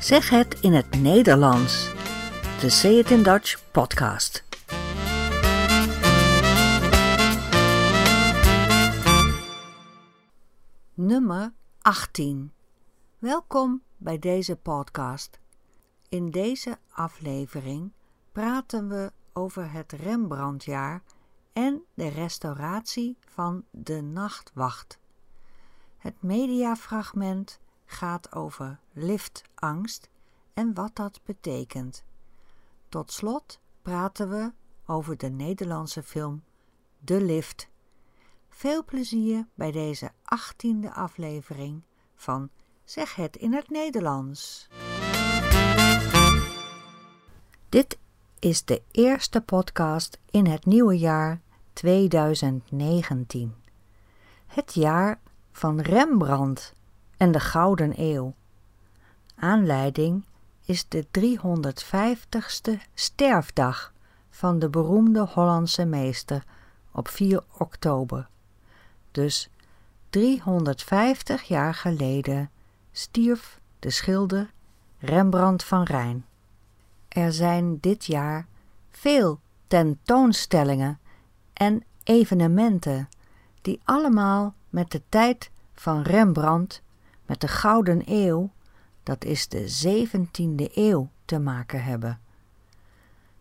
Zeg het in het Nederlands. De Say It in Dutch podcast. Nummer 18. Welkom bij deze podcast. In deze aflevering praten we over het Rembrandtjaar en de restauratie van De Nachtwacht. Het mediafragment gaat over liftangst en wat dat betekent. Tot slot praten we over de Nederlandse film De Lift. Veel plezier bij deze achttiende aflevering van Zeg het in het Nederlands. Dit is de eerste podcast in het nieuwe jaar 2019. Het jaar van Rembrandt en de Gouden Eeuw. Aanleiding is de 350ste sterfdag van de beroemde Hollandse meester op 4 oktober. Dus 350 jaar geleden stierf de schilder Rembrandt van Rijn. Er zijn dit jaar veel tentoonstellingen en evenementen die allemaal met de tijd van Rembrandt met de Gouden Eeuw, dat is de 17e eeuw, te maken hebben.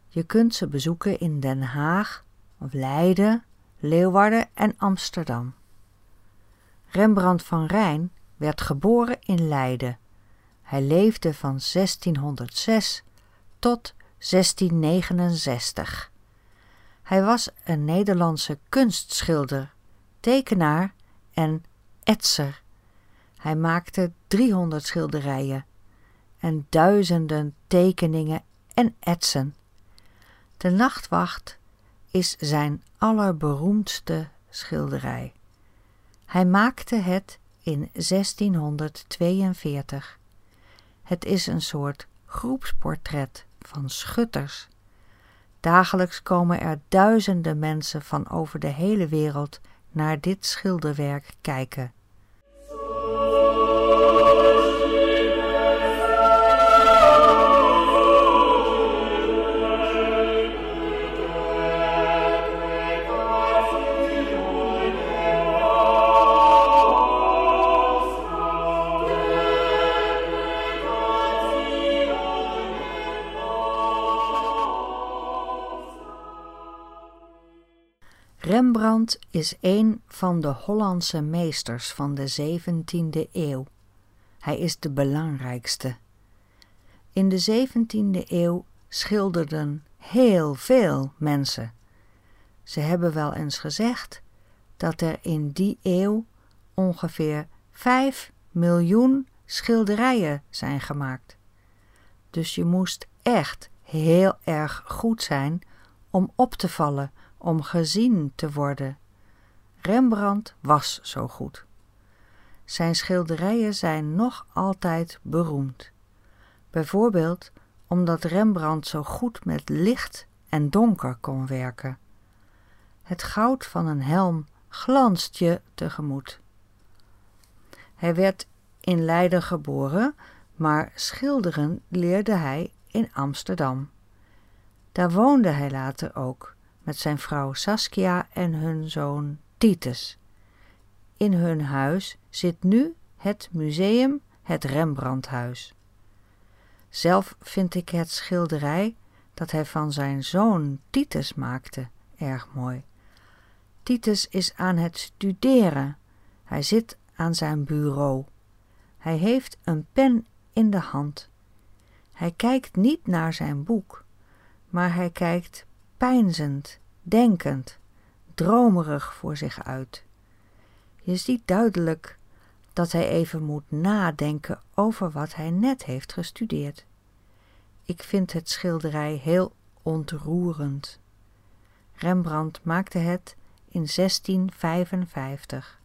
Je kunt ze bezoeken in Den Haag, of Leiden, Leeuwarden en Amsterdam. Rembrandt van Rijn werd geboren in Leiden. Hij leefde van 1606 tot 1669. Hij was een Nederlandse kunstschilder, tekenaar en etser. Hij maakte 300 schilderijen en duizenden tekeningen en etsen. De Nachtwacht is zijn allerberoemdste schilderij. Hij maakte het in 1642. Het is een soort groepsportret van schutters. Dagelijks komen er duizenden mensen van over de hele wereld naar dit schilderwerk kijken. Is een van de Hollandse meesters van de 17e eeuw. Hij is de belangrijkste. In de 17e eeuw schilderden heel veel mensen. Ze hebben wel eens gezegd dat er in die eeuw ongeveer 5 miljoen schilderijen zijn gemaakt. Dus je moest echt heel erg goed zijn om op te vallen om gezien te worden. Rembrandt was zo goed. Zijn schilderijen zijn nog altijd beroemd. Bijvoorbeeld omdat Rembrandt zo goed met licht en donker kon werken. Het goud van een helm glanst je tegemoet. Hij werd in Leiden geboren, maar schilderen leerde hij in Amsterdam. Daar woonde hij later ook met zijn vrouw Saskia en hun zoon Titus. In hun huis zit nu het museum Het Rembrandthuis. Zelf vind ik het schilderij dat hij van zijn zoon Titus maakte erg mooi. Titus is aan het studeren. Hij zit aan zijn bureau. Hij heeft een pen in de hand. Hij kijkt niet naar zijn boek, maar hij kijkt peinzend, denkend, dromerig voor zich uit. Je ziet duidelijk dat hij even moet nadenken over wat hij net heeft gestudeerd. Ik vind het schilderij heel ontroerend. Rembrandt maakte het in 1655.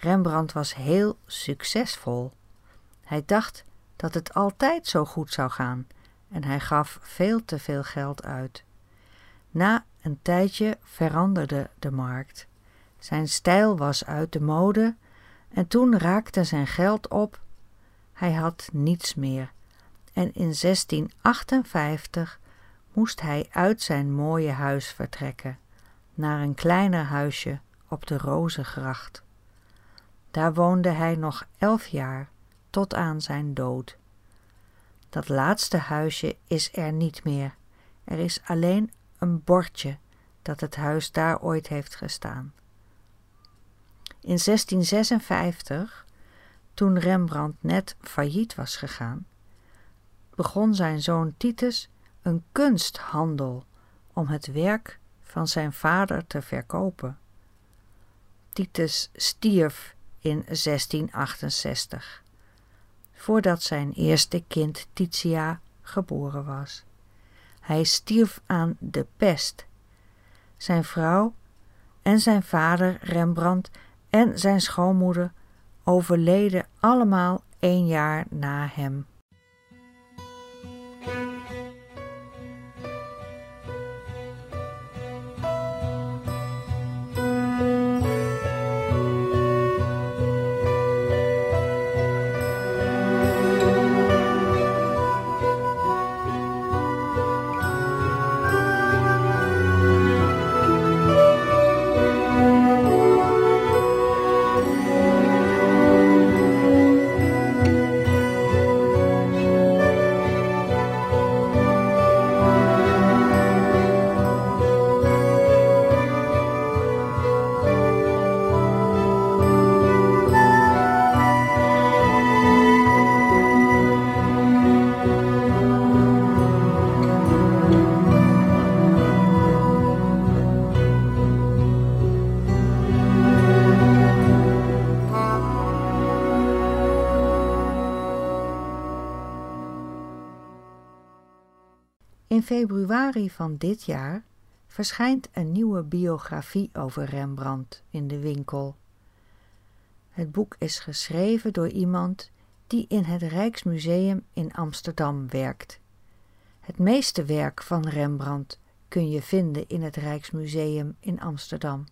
Rembrandt was heel succesvol. Hij dacht dat het altijd zo goed zou gaan en hij gaf veel te veel geld uit. Na een tijdje veranderde de markt. Zijn stijl was uit de mode en toen raakte zijn geld op. Hij had niets meer en in 1658 moest hij uit zijn mooie huis vertrekken naar een kleiner huisje op de Rozengracht. Daar woonde hij nog elf jaar tot aan zijn dood. Dat laatste huisje is er niet meer. Er is alleen een bordje dat het huis daar ooit heeft gestaan. In 1656, toen Rembrandt net failliet was gegaan, begon zijn zoon Titus een kunsthandel om het werk van zijn vader te verkopen. Titus stierf in 1668, voordat zijn eerste kind Titia geboren was. Hij stierf aan de pest. Zijn vrouw en zijn vader Rembrandt en zijn schoonmoeder overleden allemaal één jaar na hem. Februari van dit jaar verschijnt een nieuwe biografie over Rembrandt in de winkel. Het boek is geschreven door iemand die in het Rijksmuseum in Amsterdam werkt. Het meeste werk van Rembrandt kun je vinden in het Rijksmuseum in Amsterdam,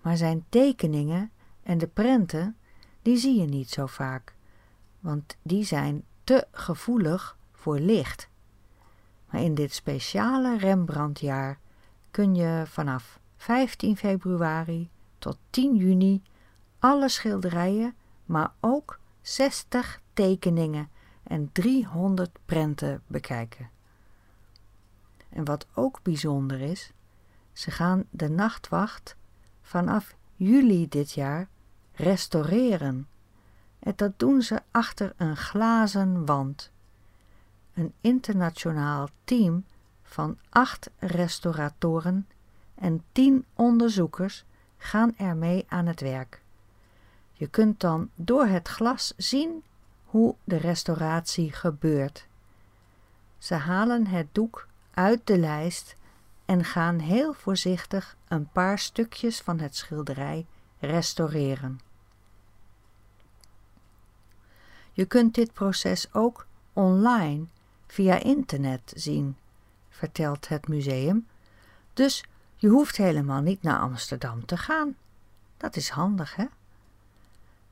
maar zijn tekeningen en de prenten, die zie je niet zo vaak, want die zijn te gevoelig voor licht. Maar in dit speciale Rembrandtjaar kun je vanaf 15 februari tot 10 juni alle schilderijen, maar ook 60 tekeningen en 300 prenten bekijken. En wat ook bijzonder is, ze gaan de nachtwacht vanaf juli dit jaar restaureren. En dat doen ze achter een glazen wand een internationaal team van acht restauratoren en tien onderzoekers gaan ermee aan het werk. Je kunt dan door het glas zien hoe de restauratie gebeurt. Ze halen het doek uit de lijst en gaan heel voorzichtig een paar stukjes van het schilderij restaureren. Je kunt dit proces ook online via internet zien, vertelt het museum. Dus je hoeft helemaal niet naar Amsterdam te gaan. Dat is handig, hè?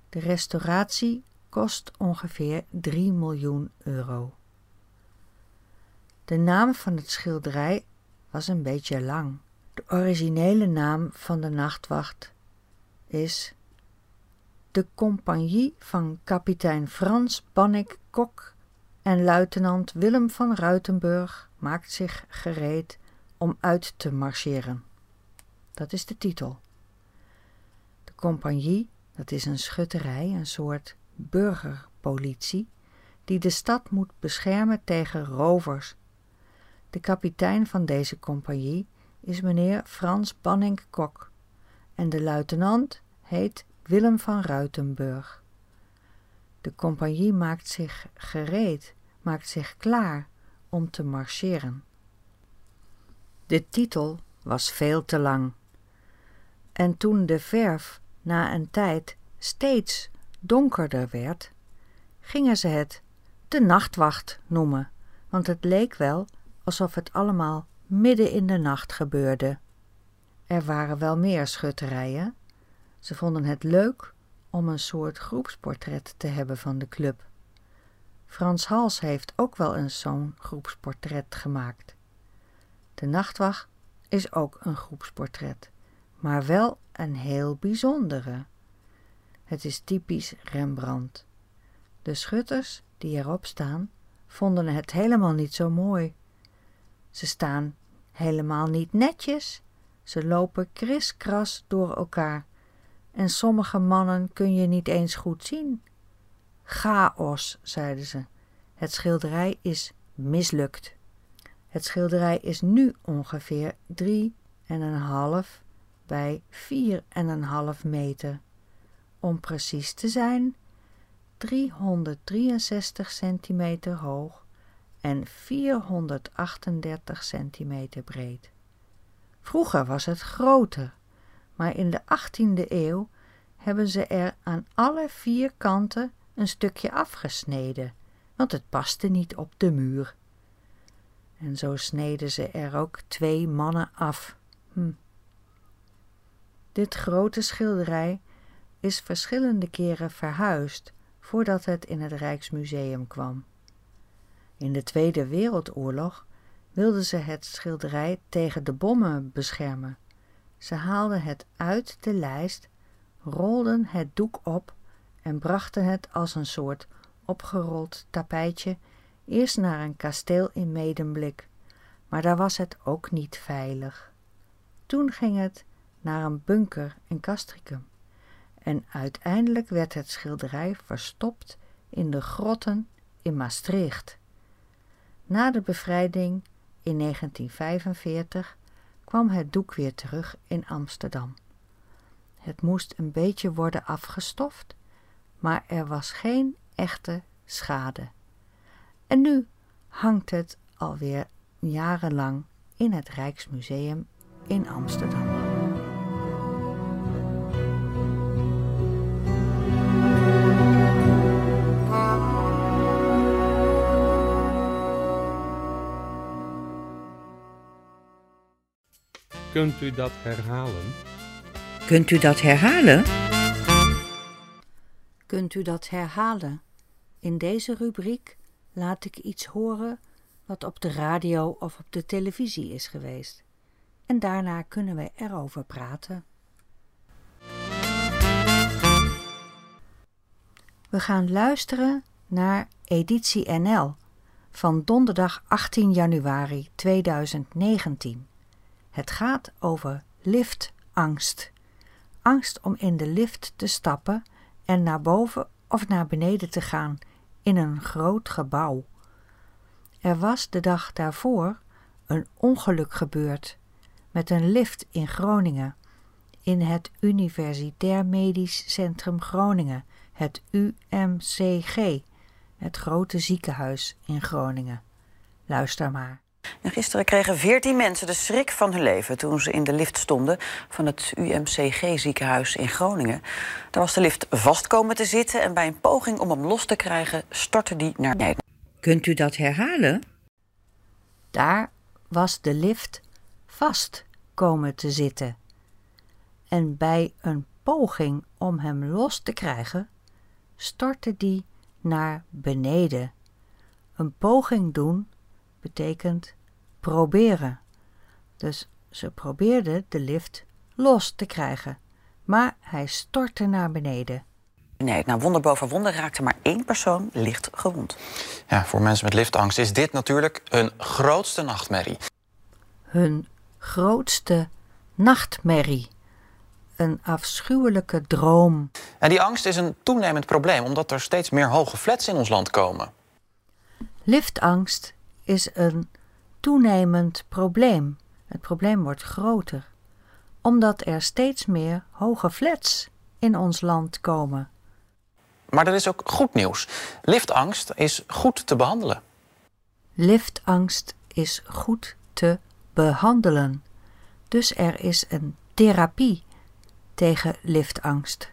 De restauratie kost ongeveer 3 miljoen euro. De naam van het schilderij was een beetje lang. De originele naam van de nachtwacht is de Compagnie van kapitein Frans Bannik Kok en luitenant Willem van Ruitenburg maakt zich gereed om uit te marcheren. Dat is de titel. De compagnie, dat is een schutterij, een soort burgerpolitie, die de stad moet beschermen tegen rovers. De kapitein van deze compagnie is meneer Frans Banning-Kok en de luitenant heet Willem van Ruitenburg. De compagnie maakt zich gereed maakt zich klaar om te marcheren. De titel was veel te lang. En toen de verf na een tijd steeds donkerder werd, gingen ze het de nachtwacht noemen, want het leek wel alsof het allemaal midden in de nacht gebeurde. Er waren wel meer schutterijen. Ze vonden het leuk om een soort groepsportret te hebben van de club. Frans Hals heeft ook wel eens zo'n groepsportret gemaakt. De nachtwacht is ook een groepsportret, maar wel een heel bijzondere. Het is typisch Rembrandt. De schutters die erop staan, vonden het helemaal niet zo mooi. Ze staan helemaal niet netjes. Ze lopen kriskras door elkaar. En sommige mannen kun je niet eens goed zien. Chaos, zeiden ze. Het schilderij is mislukt. Het schilderij is nu ongeveer drie en een half bij vier en een half meter. Om precies te zijn, 363 centimeter hoog en 438 centimeter breed. Vroeger was het groter, maar in de 18e eeuw hebben ze er aan alle vier kanten een stukje afgesneden, want het paste niet op de muur. En zo sneden ze er ook twee mannen af. Hm. Dit grote schilderij is verschillende keren verhuisd voordat het in het Rijksmuseum kwam. In de Tweede Wereldoorlog wilden ze het schilderij tegen de bommen beschermen. Ze haalden het uit de lijst, rolden het doek op en brachten het als een soort opgerold tapijtje eerst naar een kasteel in Medemblik, maar daar was het ook niet veilig. Toen ging het naar een bunker in Castricum en uiteindelijk werd het schilderij verstopt in de grotten in Maastricht. Na de bevrijding in 1945 kwam het doek weer terug in Amsterdam. Het moest een beetje worden afgestoft, maar er was geen echte schade. En nu hangt het alweer jarenlang in het Rijksmuseum in Amsterdam. Kunt u dat herhalen? Kunt u dat herhalen? Kunt u dat herhalen? In deze rubriek laat ik iets horen wat op de radio of op de televisie is geweest. En daarna kunnen we erover praten. We gaan luisteren naar editie NL van donderdag 18 januari 2019. Het gaat over liftangst. Angst om in de lift te stappen en naar boven of naar beneden te gaan in een groot gebouw. Er was de dag daarvoor een ongeluk gebeurd met een lift in Groningen, in het Universitair Medisch Centrum Groningen, het UMCG, het grote ziekenhuis in Groningen. Luister maar. En gisteren kregen veertien mensen de schrik van hun leven toen ze in de lift stonden van het UMCG-ziekenhuis in Groningen. Daar was de lift vast komen te zitten en bij een poging om hem los te krijgen stortte die naar beneden. Kunt u dat herhalen? Daar was de lift vast komen te zitten. En bij een poging om hem los te krijgen, stortte die naar beneden. Een poging doen betekent proberen. Dus ze probeerde de lift los te krijgen, maar hij stortte naar beneden. Nee, nou wonder boven wonder raakte maar één persoon licht gewond. Ja, voor mensen met liftangst is dit natuurlijk hun grootste nachtmerrie. Hun grootste nachtmerrie. Een afschuwelijke droom. En die angst is een toenemend probleem, omdat er steeds meer hoge flats in ons land komen. Liftangst is een toenemend probleem. Het probleem wordt groter, omdat er steeds meer hoge flats in ons land komen. Maar er is ook goed nieuws. Liftangst is goed te behandelen. Liftangst is goed te behandelen. Dus er is een therapie tegen liftangst.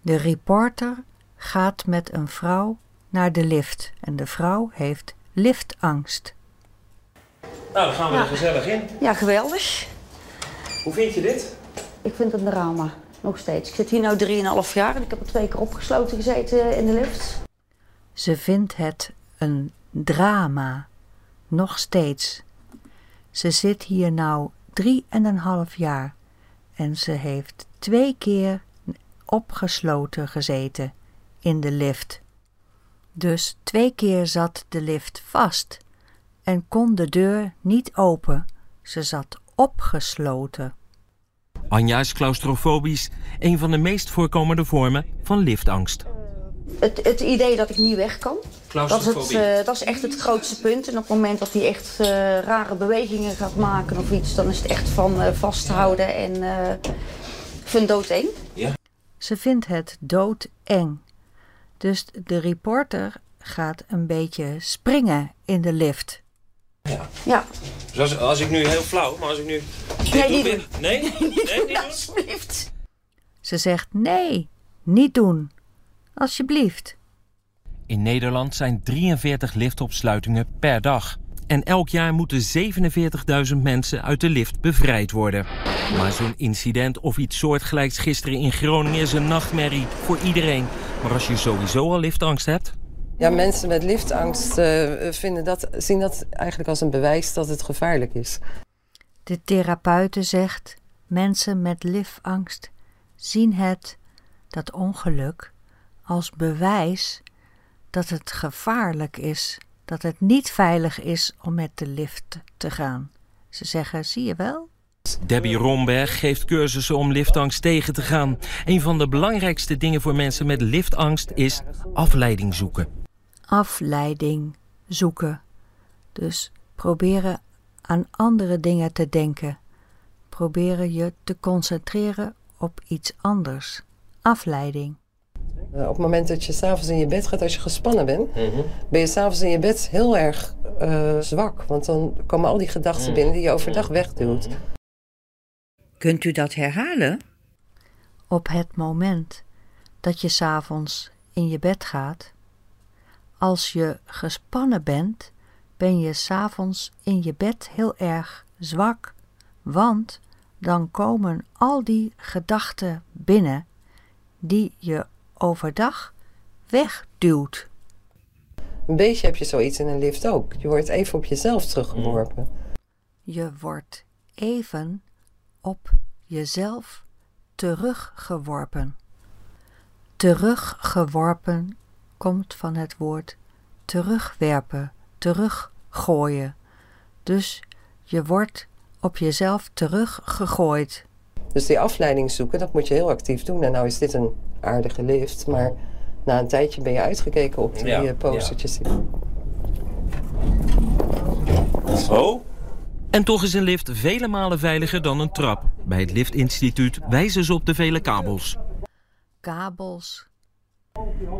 De reporter gaat met een vrouw naar de lift en de vrouw heeft liftangst. Nou, dan gaan we Ja. er gezellig in. Ja, geweldig. Hoe vind je dit? Ik vind het een drama. Nog steeds. Ik zit hier nu 3,5 jaar en ik heb er twee keer opgesloten gezeten in de lift. Ze vindt het een drama. Nog steeds. Ze zit hier nou drie en een half jaar en ze heeft twee keer opgesloten gezeten in de lift. Dus twee keer zat de lift vast en kon de deur niet open. Ze zat opgesloten. Anja is claustrofobisch, een van de meest voorkomende vormen van liftangst. Het, het idee dat ik niet weg kan, dat is, het, eh, dat is echt het grootste punt. En op het moment dat hij echt eh, rare bewegingen gaat maken of iets, dan is het echt van eh, vasthouden en eh ik vind het doodeng. Ze vindt het doodeng. Dus de reporter gaat een beetje springen in de lift. Ja, Dus als, als ik nu heel flauw, maar als ik nu... Nee, niet Nee? Nee, niet doen? alsjeblieft. Ze zegt nee, niet doen. Alsjeblieft. In Nederland zijn 43 liftopsluitingen per dag. En elk jaar moeten 47.000 mensen uit de lift bevrijd worden. Maar zo'n incident of iets soortgelijks gisteren in Groningen is een nachtmerrie voor iedereen. Maar als je sowieso al liftangst hebt, Ja, mensen met liftangst eh, vinden dat, zien dat eigenlijk als een bewijs dat het gevaarlijk is. De therapeute zegt: mensen met liftangst zien het, dat ongeluk, als bewijs dat het gevaarlijk is, dat het niet veilig is om met de lift te gaan. Ze zeggen: zie je wel? Debbie Romberg geeft cursussen om liftangst tegen te gaan. Een van de belangrijkste dingen voor mensen met liftangst is afleiding zoeken. Afleiding zoeken. Dus proberen aan andere dingen te denken. Proberen je te concentreren op iets anders. Afleiding. Eh, op het moment dat je s'avonds in je bed gaat, als je gespannen bent, ben je s'avonds in je bed heel erg eh, zwak. Want dan komen al die gedachten binnen die je overdag wegduwt. Kunt u dat herhalen? Op het moment dat je s'avonds in je bed gaat, als je gespannen bent, ben je s'avonds in je bed heel erg zwak, want dan komen al die gedachten binnen die je overdag wegduwt. Een beetje heb je zoiets in een lift ook. Je wordt even op jezelf teruggeworpen. Je wordt even op jezelf teruggeworpen. Teruggeworpen komt van het woord terugwerpen, teruggooien. Dus je wordt op jezelf teruggegooid. Dus die afleiding zoeken, dat moet je heel actief doen. En nou is dit een aardige lift, maar na een tijdje ben je uitgekeken op die Ja, eh, postertjes. Oh? En toch is een lift vele malen veiliger dan een trap. Bij het Liftinstituut wijzen ze op de vele kabels. Kabels,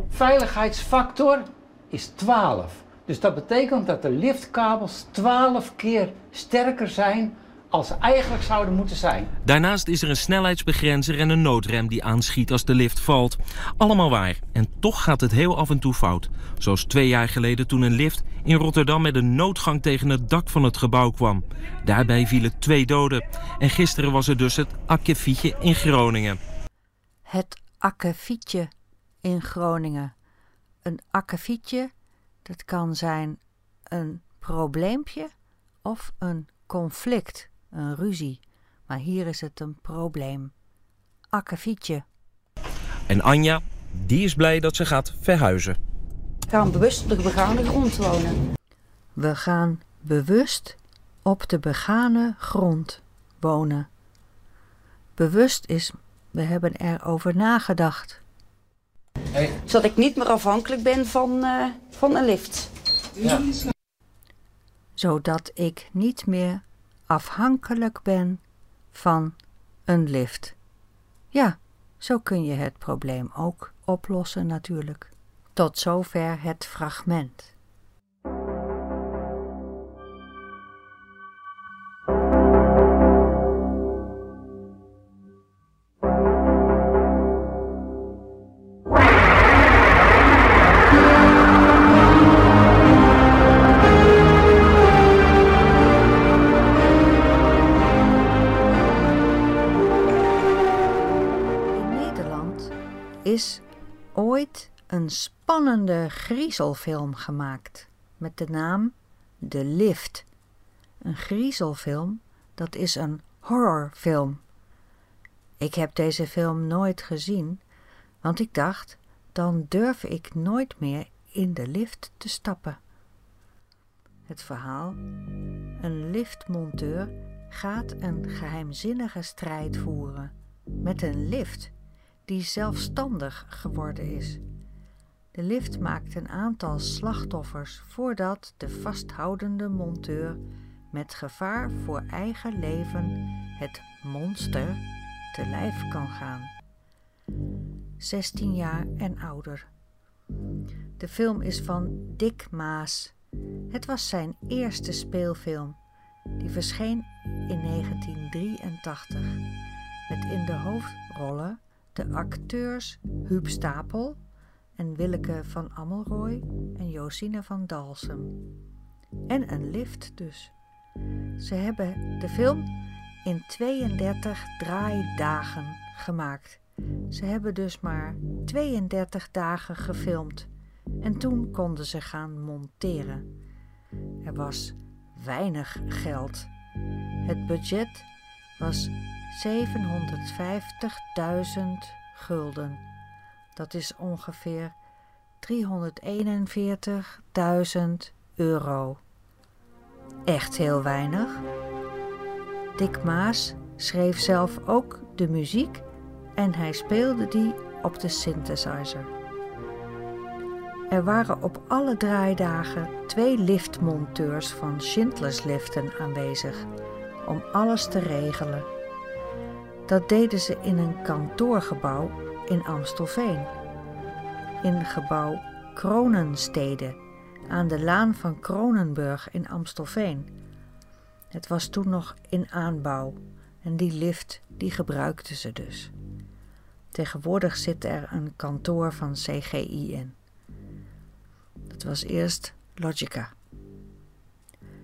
Veiligheidsfactor is 12. Dus dat betekent dat de liftkabels 12 keer sterker zijn als ze eigenlijk zouden moeten zijn. Daarnaast is er een snelheidsbegrenzer en een noodrem die aanschiet als de lift valt. Allemaal waar. En toch gaat het heel af en toe fout. Zoals twee jaar geleden toen een lift in Rotterdam met een noodgang tegen het dak van het gebouw kwam. Daarbij vielen twee doden. En gisteren was er dus het akkefietje in Groningen. het akkefietje in Groningen. Een akkefietje, dat kan zijn een probleempje of een conflict, een ruzie. Maar hier is het een probleem. Akkefietje. En Anja, die is blij dat ze gaat verhuizen. Ik ga bewust op de begane grond wonen. We gaan bewust op de begane grond wonen. Bewust is, we hebben erover nagedacht. Zodat ik niet meer afhankelijk ben van, eh, van een lift. zodat ik niet meer afhankelijk ben van een lift. Ja, zo kun je het probleem ook oplossen natuurlijk. Tot zover het fragment. Ooit een spannende griezelfilm gemaakt met de naam De Lift. Een griezelfilm, dat is een horrorfilm. Ik heb deze film nooit gezien, want ik dacht, dan durf ik nooit meer in de lift te stappen. Het verhaal: Een liftmonteur gaat een geheimzinnige strijd voeren met een lift die zelfstandig geworden is. De lift maakt een aantal slachtoffers voordat de vasthoudende monteur met gevaar voor eigen leven het monster te lijf kan gaan. 16 jaar en ouder. De film is van Dick Maas. Het was zijn eerste speelfilm. Die verscheen in 1983 met in de hoofdrollen de acteurs Huub Stapel en Willeke van Amelrooy en Josine van Dalsem. En een lift dus. Ze hebben de film in 32 draaidagen gemaakt. Ze hebben dus maar 32 dagen gefilmd en toen konden ze gaan monteren. Er was weinig geld. Het budget was 750.000 gulden. Dat is ongeveer 341.000 euro. Echt heel weinig. Dick Maas schreef zelf ook de muziek en hij speelde die op de synthesizer. Er waren op alle draaidagen twee liftmonteurs van Schindlers Liften aanwezig om alles te regelen. Dat deden ze in een kantoorgebouw in Amstelveen. In gebouw Kronenstede aan de laan van Kronenburg in Amstelveen. Het was toen nog in aanbouw en die lift die gebruikten ze dus. Tegenwoordig zit er een kantoor van CGI in. Dat was eerst Logica.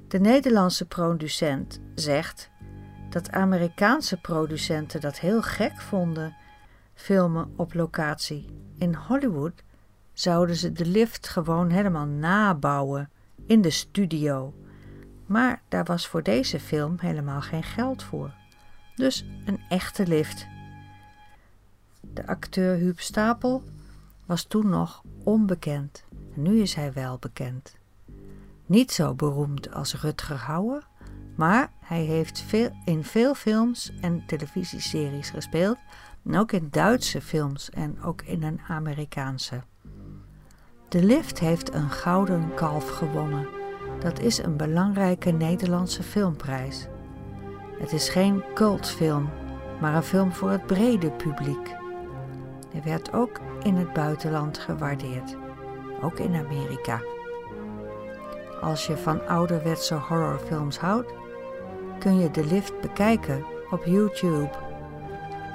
De Nederlandse producent zegt dat Amerikaanse producenten dat heel gek vonden, filmen op locatie. In Hollywood zouden ze de lift gewoon helemaal nabouwen in de studio. Maar daar was voor deze film helemaal geen geld voor. Dus een echte lift. De acteur Huub Stapel was toen nog onbekend. Nu is hij wel bekend. Niet zo beroemd als Rutger Hauer, maar hij heeft veel, in veel films en televisieseries gespeeld. En ook in Duitse films en ook in een Amerikaanse. De lift heeft een gouden kalf gewonnen. Dat is een belangrijke Nederlandse filmprijs. Het is geen cultfilm, maar een film voor het brede publiek. Hij werd ook in het buitenland gewaardeerd, ook in Amerika. Als je van ouderwetse horrorfilms houdt, kun je de lift bekijken op YouTube.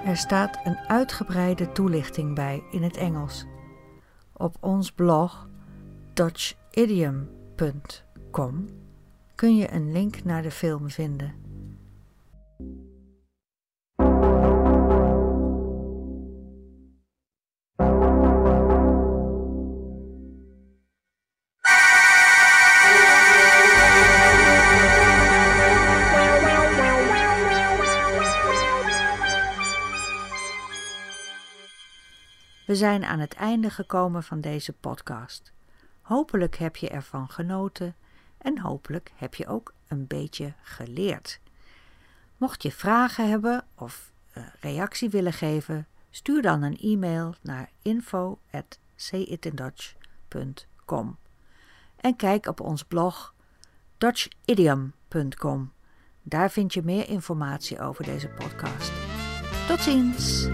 Er staat een uitgebreide toelichting bij in het Engels. Op ons blog dutchidiom.com kun je een link naar de film vinden. We zijn aan het einde gekomen van deze podcast. Hopelijk heb je ervan genoten en hopelijk heb je ook een beetje geleerd. Mocht je vragen hebben of uh, reactie willen geven, stuur dan een e-mail naar info@sayitindutch.com en kijk op ons blog dutchidiom.com. Daar vind je meer informatie over deze podcast. Tot ziens!